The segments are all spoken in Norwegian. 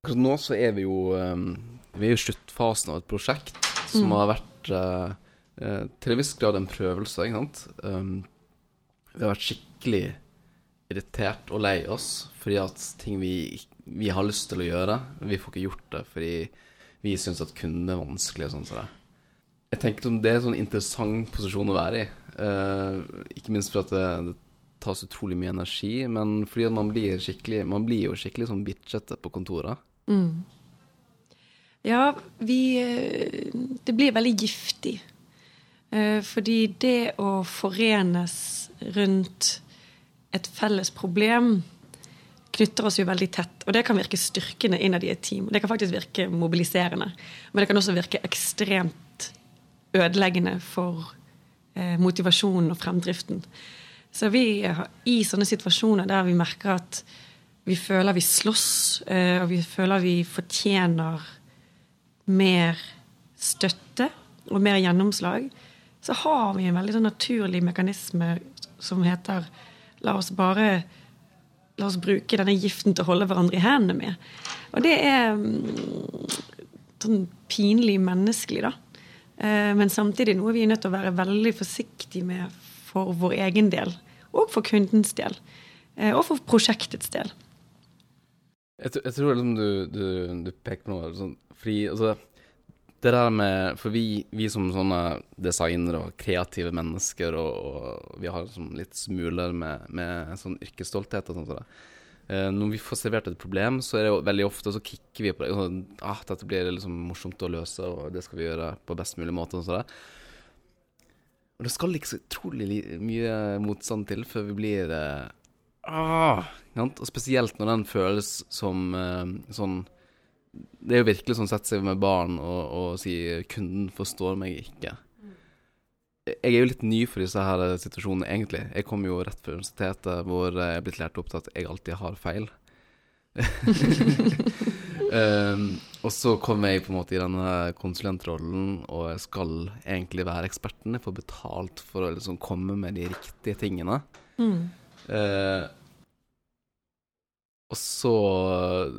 Akkurat nå så er vi jo um, Vi er i sluttfasen av et prosjekt som Mm. har vært uh, uh, til en viss grad en prøvelse, ikke sant. Um, vi har vært skikkelig irritert og lei oss fordi at ting vi, vi har lyst til å gjøre, vi får ikke gjort det fordi vi syns at kunden er vanskelig og sånn som det. Jeg tenker at det er en sånn interessant posisjon å være i. Uh, ikke minst fordi det, det tas utrolig mye energi, men fordi at man blir skikkelig Man blir jo skikkelig sånn bitchete på kontoret. Mm. Ja, vi eh, Det blir veldig giftig. Eh, Fordi det å forenes rundt et felles problem knytter oss jo veldig tett. Og det kan virke styrkende innad i et team. Det kan faktisk virke mobiliserende. Men det kan også virke ekstremt ødeleggende for eh, motivasjonen og fremdriften. Så vi i sånne situasjoner der vi merker at vi føler vi slåss, eh, og vi føler vi fortjener mer støtte og mer gjennomslag, så har vi en veldig sånn naturlig mekanisme som heter la oss bare La oss bruke denne giften til å holde hverandre i hendene med. Og det er mm, sånn pinlig menneskelig, da. Eh, Men samtidig noe vi er nødt til å være veldig forsiktige med for vår egen del. Og for kundens del. eh, Og for prosjektets del. Jeg, tror liksom du, du, du peker på noe sånn Fordi altså Det der med For vi, vi som sånne designere og kreative mennesker, og, og vi har sånn litt smuler med, med sånn yrkesstolthet og sånt. sånn Eh, når vi får servert et problem, så er det jo veldig ofte så kicker vi på det. Sånn, ah, dette blir liksom morsomt å løse, og det skal vi gjøre på best mulig måte. Og sånn. Og det skal ikke så utrolig mye motstand til før vi blir eh, ah? Og spesielt når den føles som eh, sånn Det er jo virkelig sånn sette seg med barn og, og si 'kunden forstår meg ikke'. Jeg er jo litt ny for disse her situasjonene, egentlig. Jeg kom jo rett fra universitetet hvor jeg er blitt lært opp til at jeg alltid har feil. um, og så kom jeg på en måte i denne konsulentrollen, og jeg skal egentlig være eksperten. Jeg får betalt for å liksom komme med de riktige tingene. Mm. Eh, og så,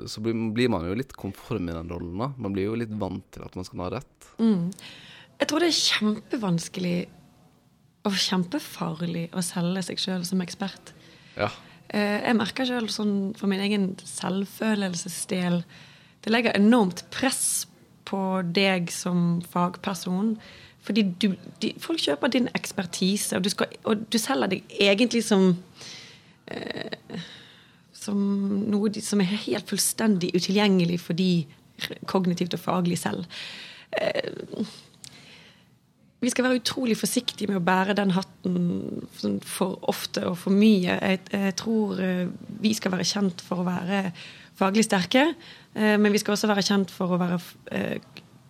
så blir, blir man jo litt konform i den rollen, da. Man blir jo litt vant til at man skal ha rett. Mm. Jeg tror det er kjempevanskelig og kjempefarlig å selge seg sjøl som ekspert. Ja. Eh, Jeg merker sjøl sånn for min egen selvfølelsesdel Det legger enormt press på deg som fagperson. Fordi du, de, folk kjøper din ekspertise, og du, skal, og du selger deg egentlig som eh, Som noe som er helt fullstendig utilgjengelig for de kognitivt og faglig selv. Eh, vi skal være utrolig forsiktige med å bære den hatten sånn for ofte og for mye. Jeg, tror eh, vi skal være kjent for å være faglig sterke, eh, men vi skal også være kjent for å være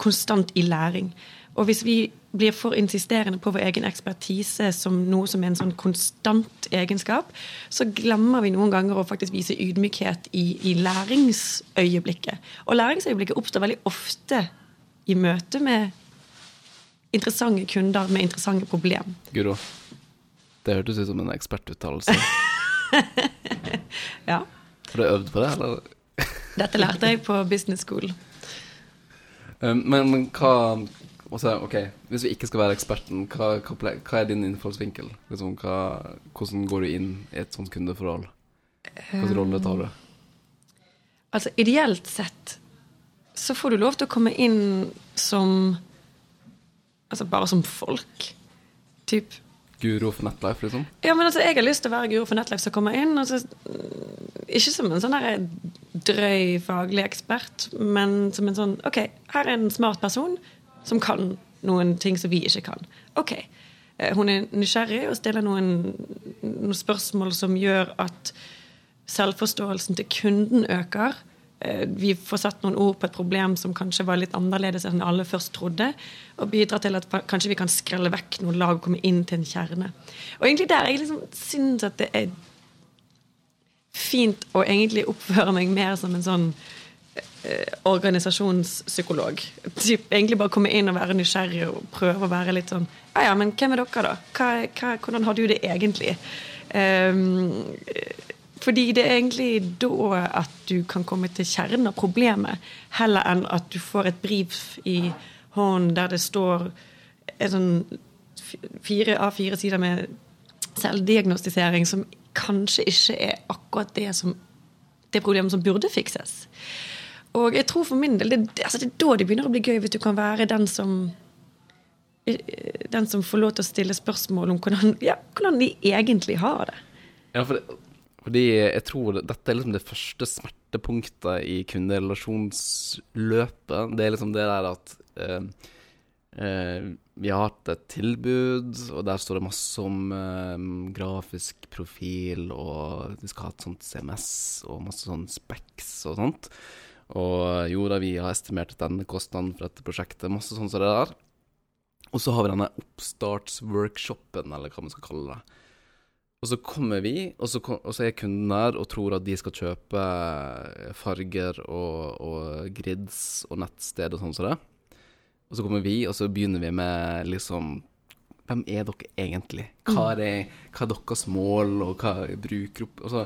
konstant i læring. Og hvis vi blir for insisterende på vår egen ekspertise som noe som er en sånn konstant egenskap, så glemmer vi noen ganger å faktisk vise ydmykhet i, i læringsøyeblikket. Og læringsøyeblikket oppstår veldig ofte i møte med interessante kunder med interessante problem. Guro, det hørtes ut som en ekspertuttalelse. Ja. Har du øvd på det, eller? Dette lærte jeg på business school. Um, men, men hva altså, Ok, hvis vi ikke skal være eksperten, hva, hva, hva er din innfallsvinkel? Liksom, hva, hvordan går du inn i et sånt kundeforhold? Hvilken rolle tar du? Altså Ideelt sett så får du lov til å komme inn som Altså bare som folk. Typ. Guro for Netlife, liksom? Ja, men altså, Jeg har lyst til å være Guro for Netlife som kommer inn. Altså, ikke som en sånn her drøy faglig ekspert, men som en sånn OK, her er en smart person som kan noen ting som vi ikke kan. OK. eh, Hun er nysgjerrig og stiller noen, noen spørsmål som gjør at selvforståelsen til kunden øker. Eh, Vi får satt noen ord på et problem som kanskje var litt annerledes enn alle først trodde, og bidrar til at kanskje vi kan skrelle vekk noen lag og komme inn til en kjerne. Og egentlig der jeg liksom syns at det er fint å egentlig oppføre meg mer som en sånn organisasjonspsykolog. Typ, egentlig bare komme inn og være nysgjerrig og prøve å være litt sånn Ja, ja, men hvem er dere, da? Hva, hva, hvordan har du det egentlig? Um, Fordi det er egentlig da at du kan komme til kjernen av problemet, heller enn at du får et brief i hånden der det står en sånn fire av fire sider med selvdiagnostisering som kanskje ikke er akkurat det, som, det problemet som burde fikses. Og jeg tror for min del, det, altså det er da det begynner å bli gøy, hvis du kan være den som den som får lov til å stille spørsmål om hvordan, ja, hvordan de egentlig har det. Ja, for, fordi jeg tror dette er liksom det første smertepunktet i kunderelasjonsløpet. Det er liksom det der at eh, eh, vi har hatt et tilbud, og der står det masse om eh, grafisk profil, og vi skal ha et sånt CMS og masse sånn Specs og sånt. Og jo da, vi har estimert denne kostnaden for dette prosjektet, masse sånn som det der. Og så har vi denne oppstartsworkshopen, eller hva man skal kalle det. Og så kommer vi, og så, og så er kunden der og tror at de skal kjøpe farger og, og grids og nettsted og sånn som det. Og så kommer vi, og så begynner vi med liksom Hvem er dere egentlig? Hva er, hva er deres mål, og hva bruker opp altså,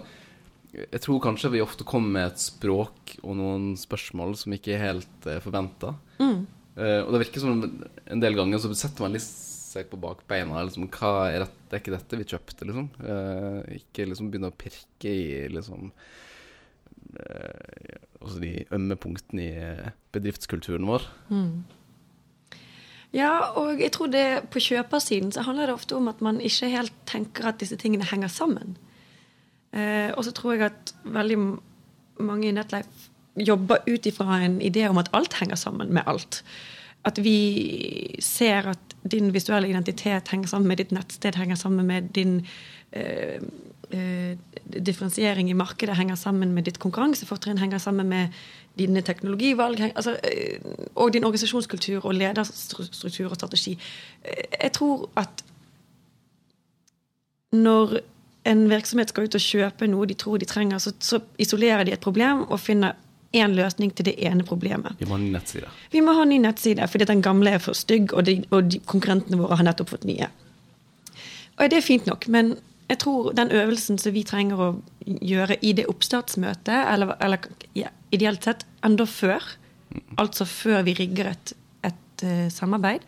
Jeg tror kanskje vi ofte kommer med et språk og noen spørsmål som ikke er helt eh, forventa. Mm. Uh, og det virker som en del ganger så setter man litt seg på bakbeina. Liksom, hva er dette? Det er ikke dette vi kjøpte, liksom. Uh, ikke liksom begynne å pirke i liksom Altså de ømme punktene i bedriftskulturen vår. Mm. Ja, og jeg tror det på kjøpersiden så handler det ofte om at man ikke helt tenker at disse tingene henger sammen. Og så tror jeg at veldig mange i Netlife jobber ut ifra en idé om at alt henger sammen med alt. At vi ser at din visuelle identitet henger sammen med ditt nettsted, henger sammen med din eh, eh, differensiering i markedet, henger sammen med ditt konkurransefortrinn, henger sammen med dine teknologivalg altså, eh, og din organisasjonskultur og lederstruktur og strategi. Eh, jeg tror at når en virksomhet skal ut og kjøpe noe de tror de trenger, så, så isolerer de et problem og finner én løsning til det ene problemet. Vi må ha ny nettside. Vi må ha ny nettside, fordi den gamle er for stygg, og, de, og de, konkurrentene våre har nettopp fått nye. Og Det er fint nok, men jeg tror den øvelsen som vi trenger å gjøre i det oppstartsmøtet, eller, eller ja, ideelt sett enda før, altså før vi rigger et, et uh, samarbeid,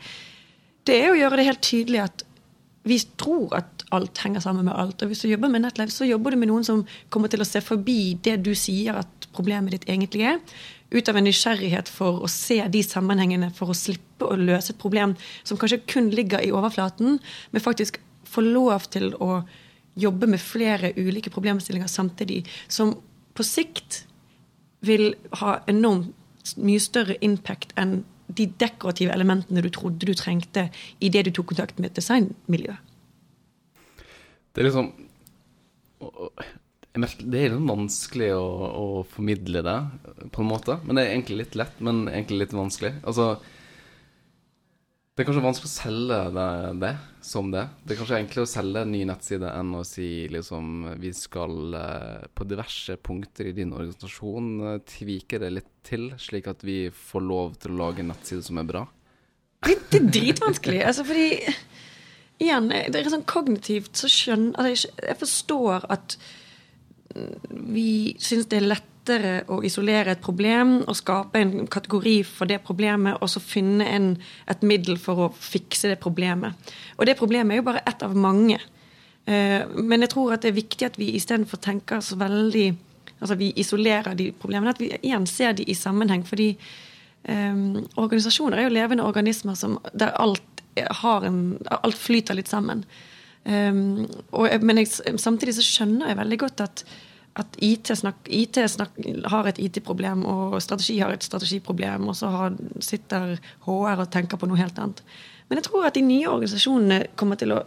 det er å gjøre det helt tydelig at vi tror at alt henger sammen med alt. Og hvis du jobber med Netlife, så jobber du med noen som kommer til å se forbi det du sier at problemet ditt egentlig er. Ut av en nysgjerrighet for å se de sammenhengene, for å slippe å løse et problem som kanskje kun ligger i overflaten, men faktisk få lov til å jobbe med flere ulike problemstillinger samtidig, som på sikt vil ha enormt mye større impact enn de dekorative elementene du trodde du trengte idet du tok kontakt med et designmiljø? Det er liksom Det er litt vanskelig å, å, formidle det, på en måte. Men det er egentlig litt lett, men egentlig litt vanskelig. Altså det er kanskje vanskelig å selge det, det, som det. Det er kanskje enklere å selge en ny nettside enn å si liksom vi skal eh, på diverse punkter i din organisasjon eh, tvike det litt til, slik at vi får lov til å lage en nettside som er bra. Det, det er dritvanskelig. altså fordi Igjen, det er sånn kognitivt så skjønner altså jeg, jeg forstår at vi syns det er lettere å isolere et problem og skape en kategori for det problemet, og så finne en, et middel for å fikse det problemet. Og det problemet er jo bare ett av mange. Eh, men jeg tror at det er viktig at vi istedenfor tenker så veldig Altså vi isolerer de problemene, at vi igjen ser de i sammenheng. Fordi um, organisasjoner er jo levende organismer som, der alt, en, alt flyter litt sammen. Um, og, men jeg, samtidig så skjønner jeg veldig godt at at IT, snak, IT snak, har et IT-problem, og strategi har et strategiproblem, og så har, sitter HR og tenker på noe helt annet. Men jeg tror at de nye organisasjonene kommer til å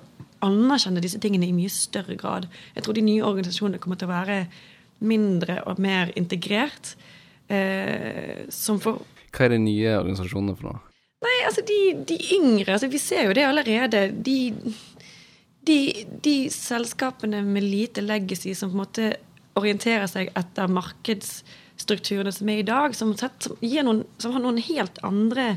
anerkjenne disse tingene i mye større grad. Jeg tror de nye organisasjonene kommer til å være mindre og mer integrert. Eh, som for Hva er de nye organisasjonene for noe? Nei, altså de, de yngre altså Vi ser jo det allerede. De, de, de selskapene med lite legacy som på en måte orienterer seg etter markedsstrukturene som er i dag, som, som, noen, som har noen helt andre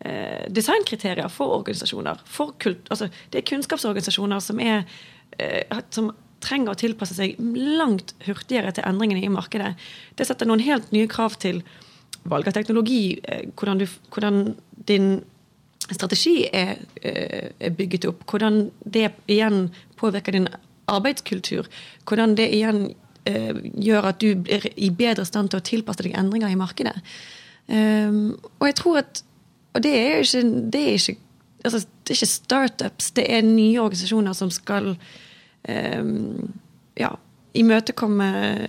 eh, designkriterier for organisasjoner. For kult, altså, det er kunnskapsorganisasjoner som, er, eh, som trenger å tilpasse seg langt hurtigere til endringene i markedet. Det setter noen helt nye krav til valg av teknologi, eh, hvordan, du, hvordan din strategi er, eh, er, bygget opp, hvordan det igjen påvirker din arbeidskultur, hvordan det igjen eh, gjør at du blir i bedre stand til å tilpasse deg endringer i markedet. Um, og jeg tror at Og det er ikke, det er ikke, altså, det er ikke startups, det er nye organisasjoner som skal um, ja, imøtekomme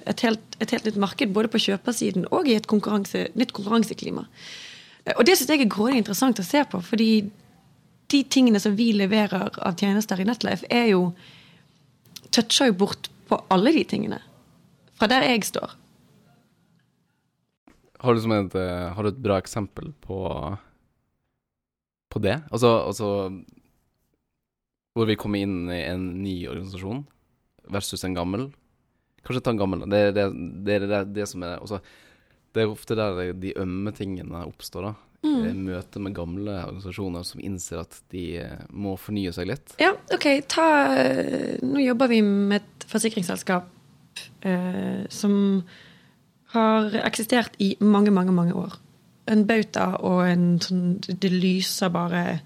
et helt, et helt nytt marked, både på kjøpersiden og i et konkurranse, nytt konkurranseklima. Og det syns jeg er grådig interessant å se på, fordi de tingene som vi leverer av tjenester i Netlife, er jo toucher jo bort på alle de tingene. Fra der jeg står. Har du, et, eh, har du et, bra eksempel på, på det? Altså, altså Hvor vi kommer inn i en ny organisasjon versus en gammel. Kanskje ta en gammel. Det, er det, det, det, det som er også, Det er ofte der de ømme tingene oppstår. da. Mm. Møte med gamle organisasjoner som innser at de eh, må fornye seg litt. Ja, OK. Ta, eh, nå jobber vi med et forsikringsselskap eh, som har eksistert i mange, mange, mange år. En bauta og en sånn Det lyser bare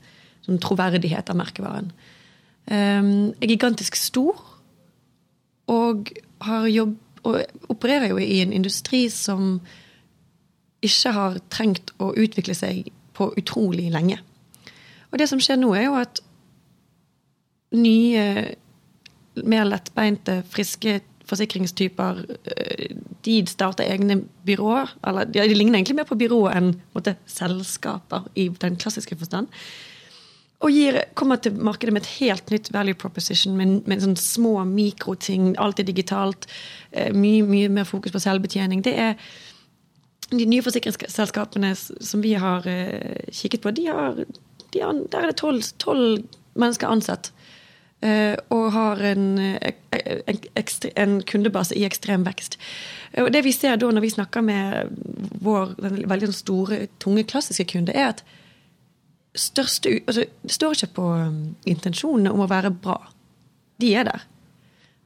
sånn troverdighet av merkevaren. Um, er gigantisk stor og har jobb og opererer jo i en industri som ikke har trengt å utvikle seg på utrolig lenge. Og det som skjer nå, er jo at nye, mer lettbeinte, friske forsikringstyper eh, de starter egne byråer. Eller de, ligner egentlig mer på byråer enn måtte, selskaper i den klassiske forstand. Og gir, kommer til markedet med et helt nytt value proposition med, med sånn små mikroting. Alt er digitalt. Eh, mye, mye mer fokus på selvbetjening. Det er de nye forsikringsselskapene som vi har uh, kikket på, de har, de har, der er det tolv mennesker ansatt. Uh, og har en, en, en, kundebase i ekstrem vekst. Og det vi ser da når vi snakker med vår veldig sånn store, tunge, klassiske kunde, er at største altså, Det står ikke på intensjonene om å være bra. De er der.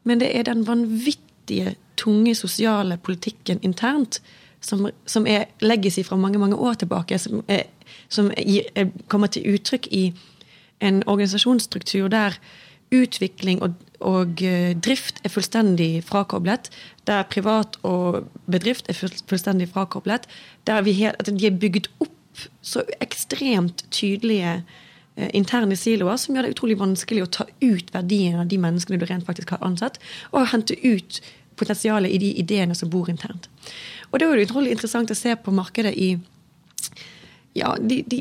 Men det er den vanvittige, tunge sosiale politikken internt som, som er legacy fra mange mange år tilbake, som, er, som er, kommer til uttrykk i en organisasjonsstruktur der utvikling og, og uh, drift er fullstendig frakoblet. Der privat og bedrift er fullstendig frakoblet. Der helt, de er bygget opp så ekstremt tydelige uh, interne siloer som gjør det utrolig vanskelig å ta ut verdien av de menneskene du rent faktisk har ansatt, og hente ut potensialet i de ideene som bor internt. Og det er jo utrolig interessant å se på markedet i ja, de, de,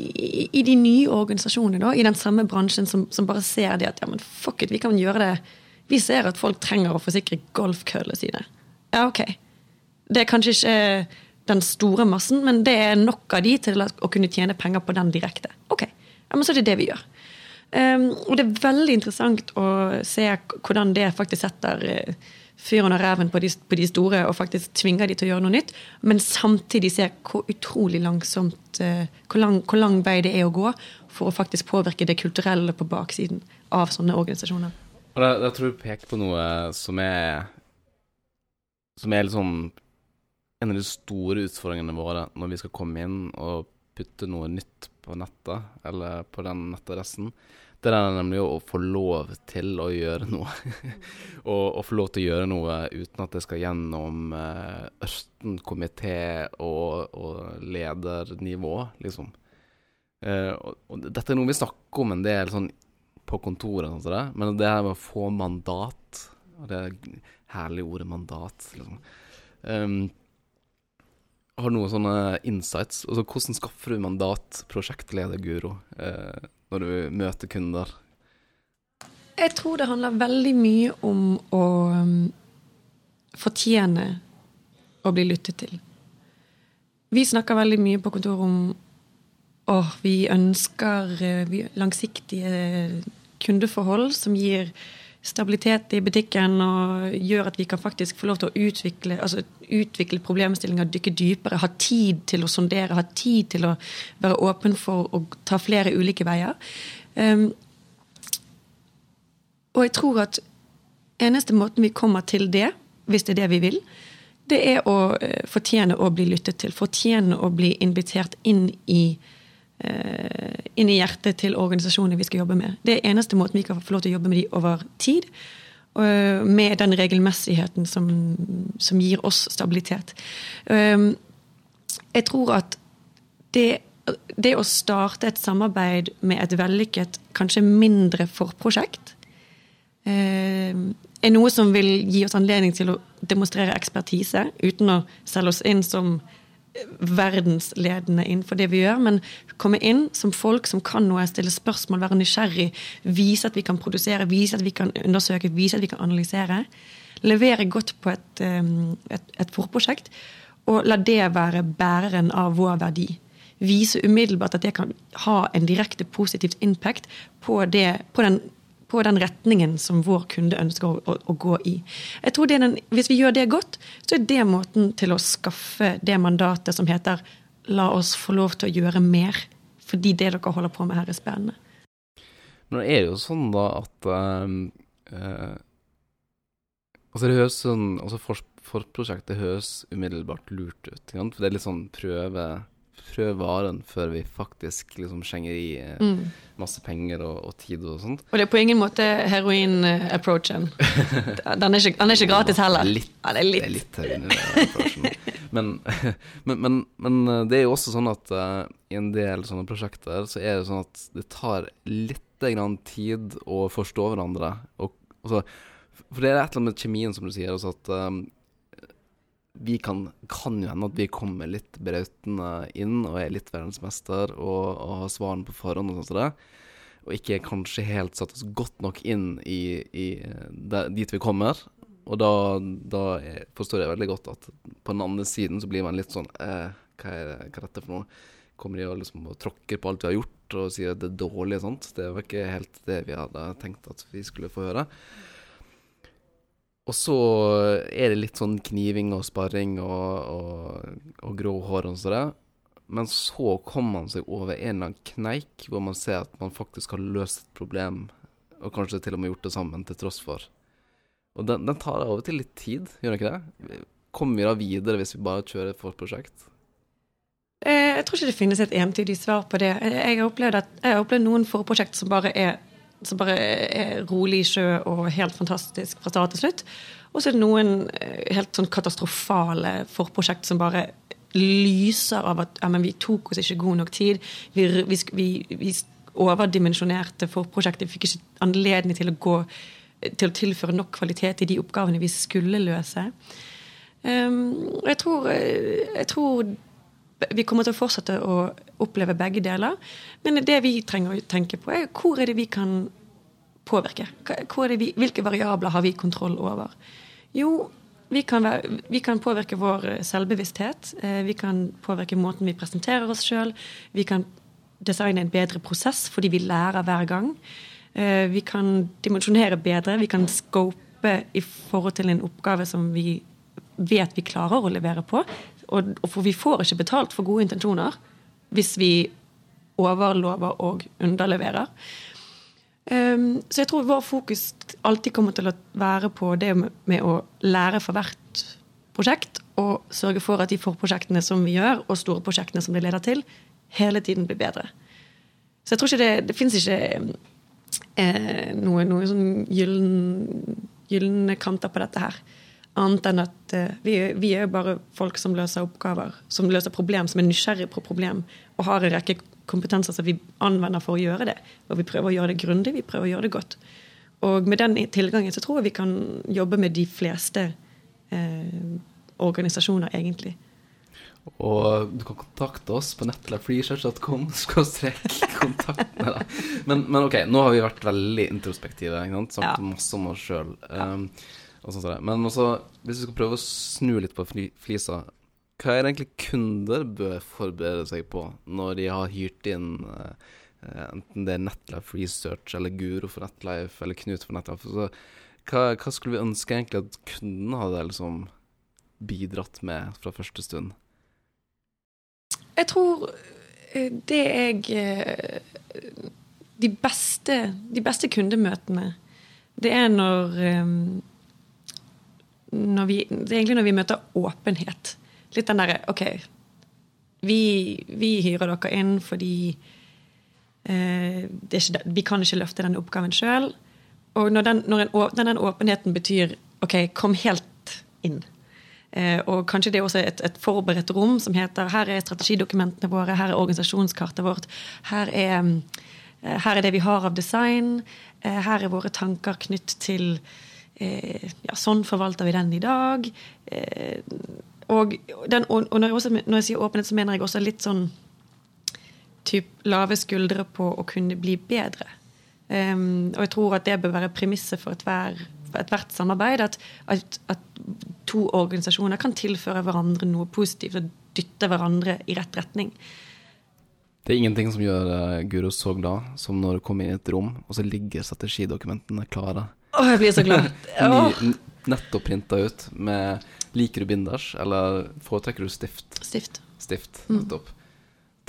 i de nye organisasjonene, da, i den samme bransjen, som, som, bare ser det at ja, men fuck it, vi kan gjøre det. Vi ser at folk trenger å forsikre golfkøllene sine. Ja, ok. Det er kanskje ikke den store massen, men det er nok av de til å kunne tjene penger på den direkte. Ok, ja, men så er det det vi gjør. Um, og det er veldig interessant å se hvordan det faktisk setter uh, fyr under reven på, på, de store og faktisk tvinger de til å gjøre noe nytt, men samtidig ser hvor utrolig langsomt uh, hvor, lang, hvor, lang, vei det er å gå for å faktisk påvirke det kulturelle på baksiden av sånne organisasjoner. Og tror jeg du peker på noe som er som er liksom en av de store utfordringene våre når vi skal komme inn og putte noe nytt på nettet, eller på den nettadressen. Det er nemlig å få lov til å gjøre noe. og, og, få lov til å gjøre noe uten at det skal gjennom uh, Ørsten komité og, og, ledernivå, liksom. Uh, og, og, dette er noe vi snakker om en del sånn på kontoret, sånn det, men det her med å få mandat Og det herlige ordet mandat, liksom. Um, har noen sånne insights. Altså, hvordan skaffer du mandat, prosjektleder Guro? Uh, når du møter kunder? Jeg tror det handler veldig mye om å um, fortjene å bli lyttet til. Vi snakker veldig mye på kontoret om åh, vi ønsker uh, langsiktige kundeforhold som gir stabilitet i butikken og gjør at vi kan faktisk få lov til å utvikle, altså utvikle problemstillinger, dykke dypere, ha tid til å sondere, ha tid til å være åpen for å ta flere ulike veier. Um, og jeg tror at eneste måten vi kommer til det, hvis det er det vi vil, det er å eh, fortjene å bli lyttet til. Fortjene å bli invitert inn i, inn i hjertet til organisasjonene vi skal jobbe med. Det er eneste måten vi kan få lov til å jobbe med de over tid. eh, Med den regelmessigheten som, som gir oss stabilitet. Um, Jeg tror at det, det å starte et samarbeid med et vellykket, kanskje mindre forprosjekt, eh, er noe som vil gi oss anledning til å demonstrere ekspertise, uten å selge oss inn som verdensledende innenfor det vi gjør, men komme inn som folk som kan noe, stille spørsmål, være nysgjerrig, vise at vi kan produsere, vise at vi kan undersøke, vise at vi kan analysere. Levere godt på et, um, et, et forprosjekt, og la det være bæreren av vår verdi. Vise umiddelbart at det kan ha en direkte positivt impact på, det, på den på den retningen som vår kunde ønsker å, å, å gå i. Jeg tror den, Hvis vi gjør det godt, så er det måten til å skaffe det mandatet som heter 'la oss få lov til å gjøre mer', fordi det dere holder på med her, er spennende. Men det er jo sånn da at um, uh, Altså det høres sånn Altså for, forprosjektet høres umiddelbart lurt ut. For det er litt sånn prøve prøve varen før vi faktisk liksom skjenger i eh, Mm. masse penger og, og tid og sånt. Og det er på ingen måte heroin-approachen. Den, den er ikke gratis heller. Litt, Ja, det er litt. Det er litt heroin-approachen. Men, men, men, men eh, det er jo også sånn at uh, i en del sånne prosjekter så er det sånn at det tar litt grann tid å forstå hverandre. Og, altså, for det er et eller annet med kjemien, som du sier, også at eh, vi kan, kan jo hende at vi kommer litt brautende inn og er litt verdensmester og, og har svarene på forhånd og sånn som det. Og ikke kanskje helt satt oss godt nok inn i, i der, dit vi kommer. Og da, da er, forstår jeg veldig godt at på den andre siden så blir man litt sånn eh, hva, er det, hva er dette for noe? Kommer de og liksom tråkker på alt vi har gjort og sier at det er dårlig og sånt? Det var ikke helt det vi hadde tenkt at vi skulle få høre. Og så er det litt sånn kniving og sparring og, og, og grå hår og sånn. der. Men så kommer man seg over en eller annen kneik hvor man ser at man faktisk har løst et problem, og kanskje til og med gjort det sammen, til tross for. Og den, den tar av og til litt tid, gjør den ikke det? Kommer vi da videre hvis vi bare kjører et forprosjekt? Eh, Jeg tror ikke det finnes et entydig svar på det. Jeg har opplevd, at, jeg har opplevd noen forprosjekt som bare er som bare er rolig sjø og helt fantastisk fra start til slutt. Og så er det noen eh, helt sånn katastrofale forprosjekt som bare lyser av at ja, vi tok oss ikke god nok tid. Vi, vi, vi, vi overdimensjonerte forprosjektet. Vi fikk ikke anledning til å gå til å tilføre nok kvalitet i de oppgavene vi skulle løse. Um, og jeg tror, eh, jeg tror vi kommer til å fortsette å oppleve begge deler. Men det vi trenger å tenke på, er hvor er det vi kan påvirke? Vi, hvilke variabler har vi kontroll over? Jo, vi kan, være, vi kan påvirke vår eh, selvbevissthet. eh, Vi kan påvirke måten vi presenterer oss sjøl. Vi kan designe en bedre prosess fordi vi lærer hver gang. Eh, Vi kan dimensjonere bedre. Vi kan scope i forhold til en oppgave som vi vet vi klarer å levere på. Og for vi får ikke betalt for gode intensjoner hvis vi overlover og underleverer. Um, så jeg tror vår fokus alltid kommer til å være på det med å lære for hvert prosjekt, og sørge for at de forprosjektene som vi gjør, og store prosjektene som det leder til, hele tiden blir bedre. Så jeg tror ikke det, det fins ikke eh, noe, noe sånn gylne kanter på dette her. Annet enn at uh, vi, vi er bare folk som løser oppgaver, som løser problem, som er nysgjerrig på problem, og har en rekke kompetanser som vi anvender for å gjøre det. Og vi prøver å gjøre det grundig, vi prøver å gjøre det godt. Og med den tilgangen så tror jeg vi kan jobbe med de fleste eh, organisasjoner, egentlig. Og du kan kontakte oss på netlabfreesearch.com kontakt med deg. Men, men ok, nå har vi vært veldig introspektive. Sagt Ja. masse om oss sjøl. Um, og der. Men også, hvis vi skal prøve å snu litt på fli- flisa, hva er det egentlig kunder bør forberede seg på når de har hyrt inn eh, enten det er Netlife Research eller Guro for Netlife eller Knut for Netlife? Så, hva, hva skulle vi ønske egentlig at kundene hadde liksom bidratt med fra første stund? Jeg tror eh, det jeg eh, de beste, de beste kundemøtene, det er når, når vi, det er egentlig når vi møter åpenhet. Litt den derre OK, vi, vi hyrer dere inn fordi eh, ikke, vi kan ikke løfte den oppgaven sjøl. Og når, den, når, en, den, den, åpenheten betyr OK, kom helt inn. Eh, og kanskje det er også et, et, forberedt rom som heter her er strategidokumentene våre, her er organisasjonskartet vårt, her er, eh, her er det vi har av design, eh, her er våre tanker knytt til ja, sånn forvalter vi den i dag. Eh, og, den, og når, jeg også, når, jeg sier åpenhet, så mener jeg også litt sånn typ lave skuldre på å kunne bli bedre. Um, og jeg tror at det bør være premisset for ethvert et samarbeid. At, at, at, to organisasjoner kan tilføre hverandre noe positivt og dytte hverandre i rett retning. Det er ingenting som gjør uh, Guro så glad som når du kommer inn i et rom, og så ligger strategidokumentene klare. Å, jeg blir så glad. Ny, nettopp printa ut med Liker du binders, eller foretrekker du stift? Stift. Stift, mm. nettopp. Mm.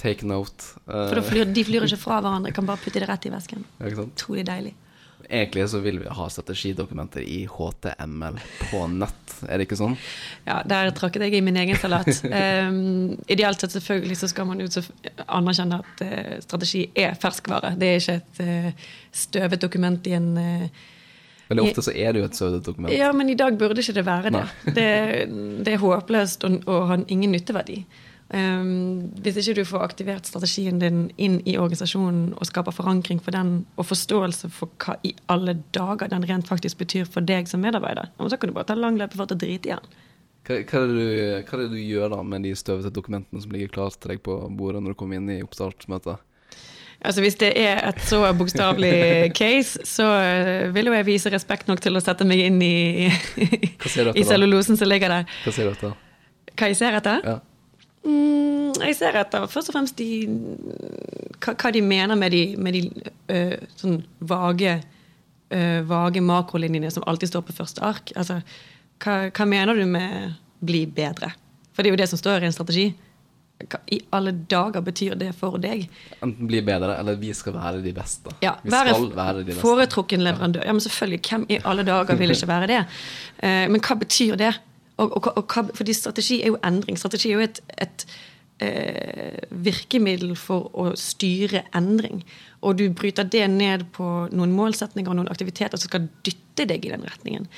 Take note. Uh, For flyr, De flyr ikke fra hverandre, kan bare putte det rett i vesken. Utrolig deilig. Egentlig så vil vi ha strategidokumenter i HTML på nett, er det ikke sånn? Ja, der tråkket jeg i min egen salat. um, ideelt sett selvfølgelig så skal man jo anerkjenne at uh, strategi er ferskvare. Det er ikke et uh, støvet dokument i en uh, Veldig ofte så er det jo et pseudodokument. dokument. Ja, men i dag burde ikke det være det. Det, det, er håpløst og, og har ingen nytteverdi. Um, hvis ikke du får aktivert strategien din inn i organisasjonen og skaper forankring for den, og forståelse for hva i alle dager den rent faktisk betyr for deg som medarbeider, så kan du bare ta lang løpe for å drite i den. Hva, hva, er du, hva, er det du, gjør da med de støvete dokumentene som ligger klart til deg på bordet når du kommer inn i oppstartsmøtet? Altså Hvis det er et så bokstavelig case, så eh, vil jo jeg vise respekt nok til å sette meg inn i, i cellulosen som ligger der. Hva ser du etter? Hva jeg ser etter? Ja. Mm, jeg ser etter først og fremst de, hva, hva de mener med de, med de øh, sånn vage, øh, vage makrolinjene som alltid står på første ark. Altså, hva, hva, mener du med 'bli bedre'? For det er jo det som står i en strategi. Hva i alle dager betyr det for deg? Enten bli bedre, eller vi skal være de beste. Ja, vi være skal være de beste. Foretrukken leverandør. Ja, men selvfølgelig. Hvem i alle dager vil ikke være det? Uh, men hva betyr det? Og, og, og, fordi strategi er jo endring. Strategi er jo et, et eh, virkemiddel for å styre endring. Og du bryter det ned på noen målsetninger og noen aktiviteter som skal dytte deg i den retningen.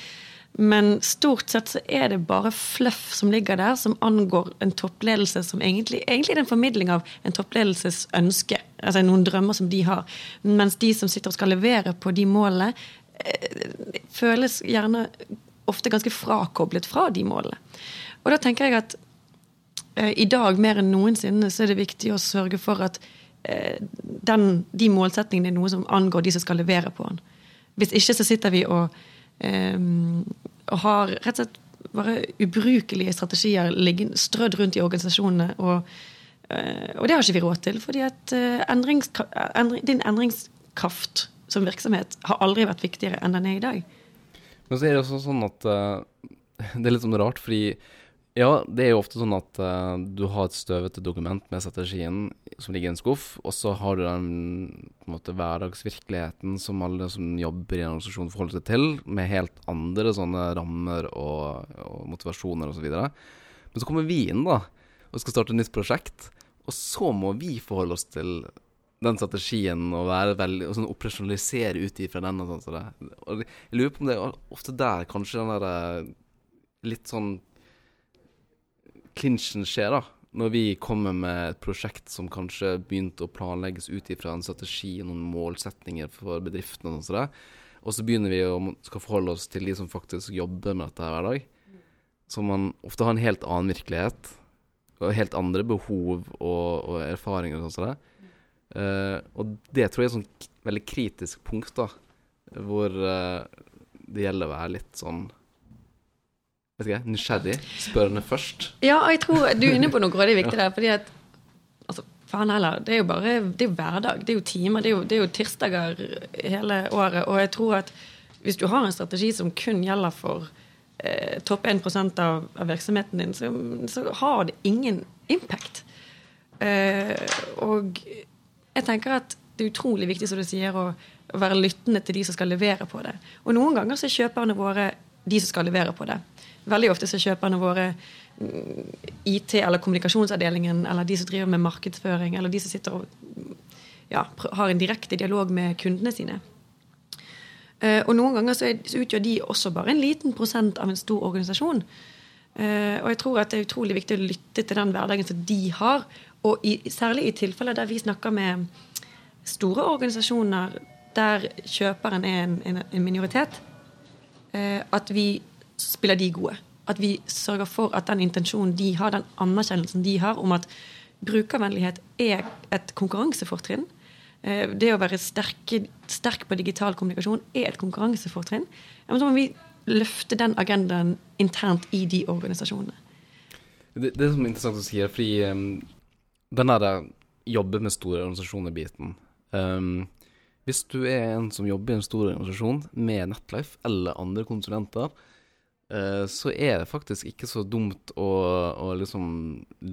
Men stort sett så er det bare fluff som ligger der, som angår en toppledelse som egentlig, egentlig er en formidling av en toppledelses ønske. Altså noen drømmer som de har. Mens de som sitter og skal levere på de målene, eh, føles gjerne ofte ganske frakoblet fra de målene. Og da tenker jeg at eh, i dag mer enn noensinne så er det viktig å sørge for at eh, den, de målsettingene er noe som angår de som skal levere på den. Hvis ikke så sitter vi og, har rett og slett bare ubrukelige strategier strødd rundt i organisasjonene. Og, eh, og, det har ikke vi råd til, fordi at eh, endrings, endring, din endringskraft som virksomhet har aldri vært viktigere enn den er i dag. Men så er det også sånn at Det er litt sånn rart, fordi ja, det er jo ofte sånn at uh, du har et støvete dokument med strategien som ligger i en skuff, og så har du den måte hverdagsvirkeligheten som alle som jobber i en organisasjon forholder seg til, med helt andre sånne rammer og, og motivasjoner osv. Men så kommer vi inn da, og skal starte et nytt prosjekt, og så må vi forholde oss til den strategien og veldig og sånn operasjonalisere ut ifra den. Og sånn, så jeg lurer på om det er ofte der kanskje den der eh, litt sånn klinsjen skjer, da. Når vi kommer med et prosjekt som kanskje begynte å planlegges ut ifra en strategi og noen målsetninger for bedriftene og sånn, og så begynner vi å skal forholde oss til de som faktisk jobber med dette hver dag. Så man ofte har en helt annen virkelighet og helt andre behov og, og erfaringer. og sånn. Uh, og det tror jeg er et sånn veldig kritisk punkt, da, hvor uh, det gjelder å være litt sånn vet ikke, nysgjerrig, spørrende først. Ja, og jeg tror du er inne på noe grådig viktig der. fordi at altså, faen heller, det er jo bare det er jo hverdag. Det er jo timer. Det er jo, det er jo tirsdager hele året. Og jeg tror at hvis du har en strategi som kun gjelder for eh, topp 1 av, av virksomheten din, så, så, har det ingen impact. Eh, og jeg tenker at det er utrolig viktig som du sier, å, å, være lyttende til de som skal levere på det. Og noen ganger så er kjøperne våre de som skal levere på det. Veldig ofte så er kjøperne våre mm, IT- eller kommunikasjonsavdelingen, eller de som driver med markedsføring, eller de som sitter og ja, har en direkte dialog med kundene sine. Eh, og noen ganger så, utgjør de også bare en liten prosent av en stor organisasjon. Eh, og jeg tror at det er utrolig viktig å lytte til den hverdagen som de har. Og i, særlig i tilfeller der vi snakker med store organisasjoner der kjøperen er en, en, en minoritet, eh, at vi spiller de gode. At vi sørger for at den intensjonen de har, den anerkjennelsen de har om at brukervennlighet er et konkurransefortrinn. Eh, Det å være sterke, sterk på digital kommunikasjon er et konkurransefortrinn. Men så må vi løfte den agendaen internt i de organisasjonene. Det, det som er interessant å si, er fordi um, den der jobbe med store organisasjoner-biten um, Hvis du er en som jobber i en stor organisasjon med Netlife eller andre konsulenter, uh, så er det faktisk ikke så dumt å, å liksom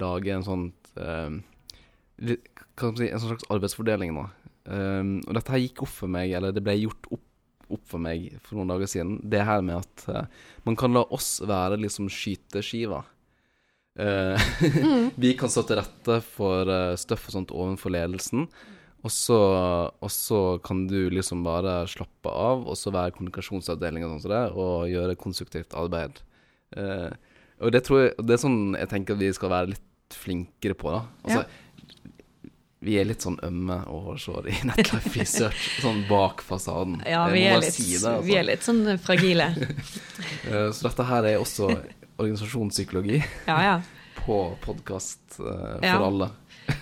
lage en sånn man si, en slags arbeidsfordeling nå. Um, og dette her gikk opp for meg, eller det ble gjort opp, opp for meg for noen dager siden. Det her med at uh, man kan la oss være liksom skyteskiva. Eh, vi kan stå til rette for uh, støff og sånt overfor ledelsen. Og så, og så kan du liksom bare slappe av, og så være kommunikasjonsavdeling og sånn som det, og gjøre konstruktivt arbeid. Eh, og det tror jeg Det er sånn jeg tenker vi skal være litt flinkere på, da. Altså, Vi er litt sånn ømme og hårsåre i Netlife Research, sånn bak fasaden. Ja, vi er litt, si det, altså. vi er litt sånn fragile. Eh, Så dette her er også organisasjonspsykologi Ja, ja. på podkast for Ja. alle.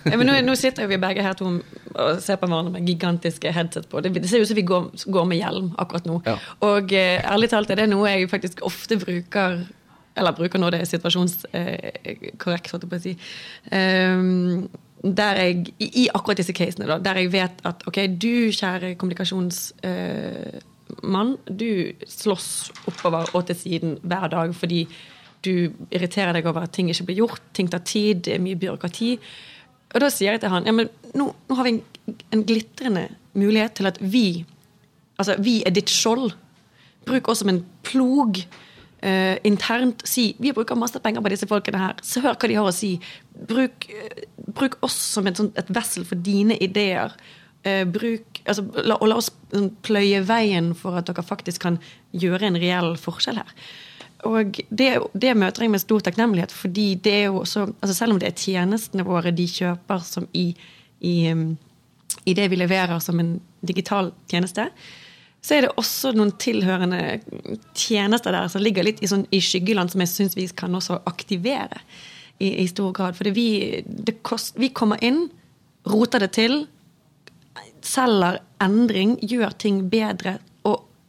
Ja, men nå, nå sitter jo vi begge her to og ser på hverandre med gigantiske headset på. Det, det ser ut som vi går, går med hjelm akkurat nå. Ja. Og eh, ærlig talt er det noe jeg faktisk ofte bruker Eller bruker når det er situasjonskorrekt, holdt jeg på å si. Um, der jeg, i, akkurat disse casene, da, der jeg vet at ok, du kjære kommunikasjonsmann, du slåss oppover og til siden hver dag fordi du irriterer deg over at ting ikke blir gjort, ting tar tid, det er mye byråkrati. Og da sier jeg til han ja, men nå, nå har vi en, en glitrende mulighet til at vi Altså, vi er ditt skjold. Bruk oss som en plog eh, internt. Si vi bruker masse penger på disse folkene her. Så hør hva de har å si. Bruk, eh, bruk oss som et, sånt, et vessel for dine ideer. Eh, bruk, altså, la, og la oss pløye veien for at dere faktisk kan gjøre en reell forskjell her. Og det, det møter jeg med stor takknemlighet, fordi det er jo også altså Selv om det er tjenestene våre de kjøper som i, i, um, i det vi leverer som en digital tjeneste, så er det også noen tilhørende tjenester der som ligger litt i, sånn, i skyggeland, som jeg syns vi kan også aktivere i, i stor grad. For vi, vi kommer inn, roter det til, selger endring, gjør ting bedre.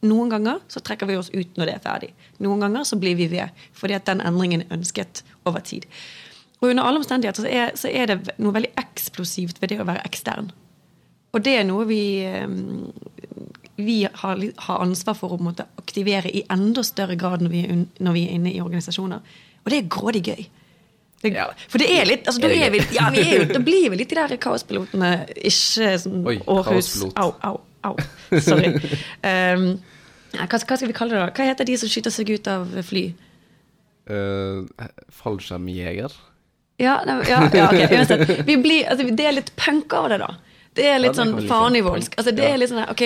Noen ganger så trekker vi oss ut når det er ferdig. Noen ganger så blir vi ved, fordi at den endringen er ønsket over tid. Og under alle omstendigheter så er, så er det noe veldig eksplosivt ved det å være ekstern. Og det er noe vi, eh, vi har, har ansvar for å måtte aktivere i enda større grad når vi, er når vi er inne i organisasjoner. Og det er grådig gøy. Det, Ja. For det er litt altså, da, er vi, ja, vi er da blir vi litt de der kaospilotene. Ikke sånn Oi, Århus kaospilot. Au, au, au. Sorry. Um, hva, hva skal vi kalle det? da? Hva heter de som skyter seg ut av fly? Uh, fallskjermjeger. Ja, ja, ja ok, uansett. Vi blir, altså, det er litt punk av det, da. Det er litt Ja, det sånn farnivoldsk. Altså, det er litt sånn ok,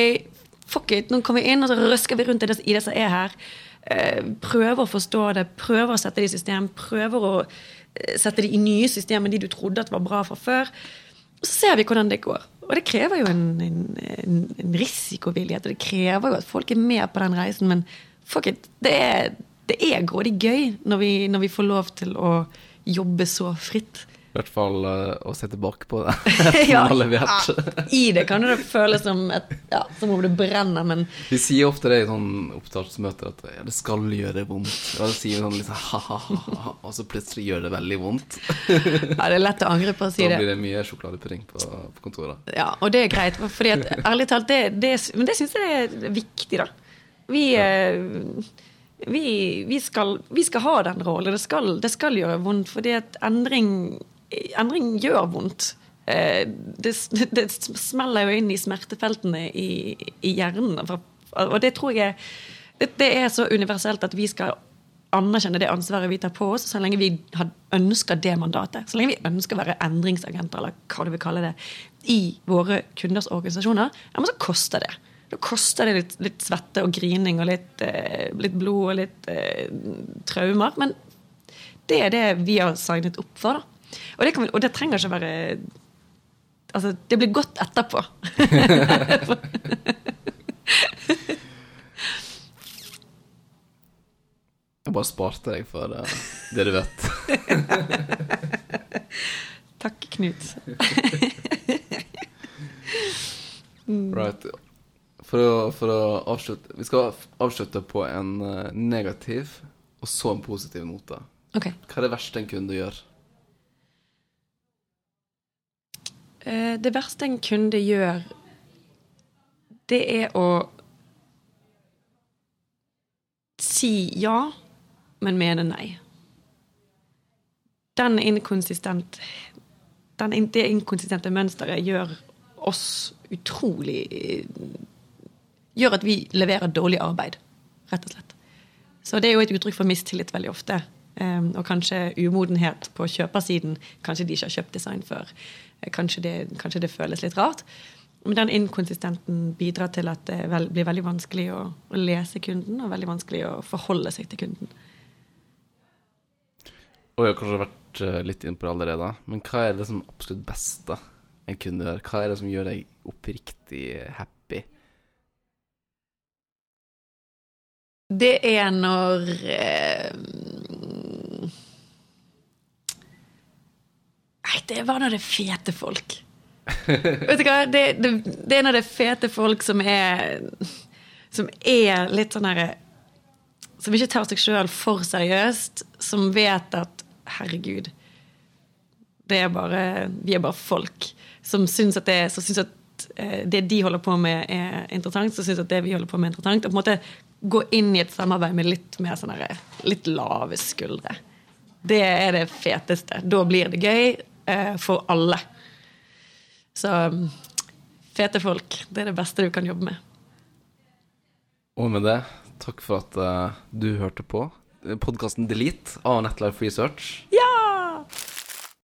fuck it, nå kommer vi inn, og så røsker vi rundt i det, i det som er her. Eh, prøver å forstå det, prøver å sette det i system, prøver å eh, sette det i nye systemer, de du trodde at var bra fra før. Og så ser vi hvordan det går. Og det krever jo en, en, en, risikovillighet, og det krever jo at folk er med på den reisen, men fuck it, det er, det er grådig gøy når vi, når vi får lov til å jobbe så fritt. I hvert fall eh, å se tilbake på det. Ja. Har levert. Ja, I det kan det føles som, et, ja, som om det brenner, men Vi sier ofte det i sånn opptaksmøter at ja, det skal gjøre vondt. Og så sier vi sånn litt sånn ha-ha-ha, og så plutselig gjør det veldig vondt. ja, det er lett å angre på å si det. Da blir det mye sjokoladepudding på, på kontoret. Ja, Og det er greit, fordi at ærlig talt, det, det, men det syns jeg er viktig, da. Vi, eh, vi, vi, skal, vi skal ha den rollen. Det skal, det skal gjøre vondt, fordi at endring, endring gjør vondt. Eh, Det, det smeller jo inn i smertefeltene i, i hjernen. Og det tror jeg det, det er så universelt at vi skal anerkjenne det ansvaret vi tar på oss, så lenge vi ønsker det mandatet, så lenge vi ønsker å være endringsagenter, eller hva du vil kalle det, i våre kunders organisasjoner, ja, men så koster det. Da koster det litt, litt svette og grining og litt, eh, litt blod og litt eh, traumer. Men det er det vi har signet opp for. da. Og det, kan, og det trenger ikke være Altså, det blir godt etterpå. Jeg bare sparte deg for det, det du vet. Takk, Knut. right. For å, for å, avslutte Vi skal avslutte på en uh, negativ og så en positiv note. Okay. Hva er det verste en kunde gjør? Uh, det verste en kunde gjør, det er å si ja men mene nei. Den inkonsistent, den, det inkonsistente mønsteret gjør oss utrolig Gjør at vi leverer dårlig arbeid, rett og slett. Så det er jo et uttrykk for mistillit veldig ofte. Um, og kanskje umodenhet på kjøpersiden. Kanskje de ikke har kjøpt design før. Kanskje det, kanskje det føles litt rart. Men den inkonsistenten bidrar til at det vel, blir veldig vanskelig å, å, lese kunden, og veldig vanskelig å forholde seg til kunden. Og jeg har kanskje vært uh, litt inne på det allerede, men hva er det som absolutt beste en kunde gjør? Hva er det som gjør deg oppriktig happy? Det er når eh, Nei, det var når det er fete folk. Vet du hva? Det, det, det, er når det er fete folk som er Som er litt sånn herre Som ikke tar seg sjøl for seriøst. Som vet at herregud. Det er bare, vi er bare folk som syns at, det, som syns at eh, det de holder på med, er interessant, som syns at det vi holder på med, er interessant. Og på en måte gå inn i et samarbeid med litt mer sånne, litt lave skuldre. Det er det feteste. Da blir det gøy for alle. Så fete folk, det er det beste du kan jobbe med. Og med det, takk for at uh, du hørte på podkasten Delete av Netlife Research.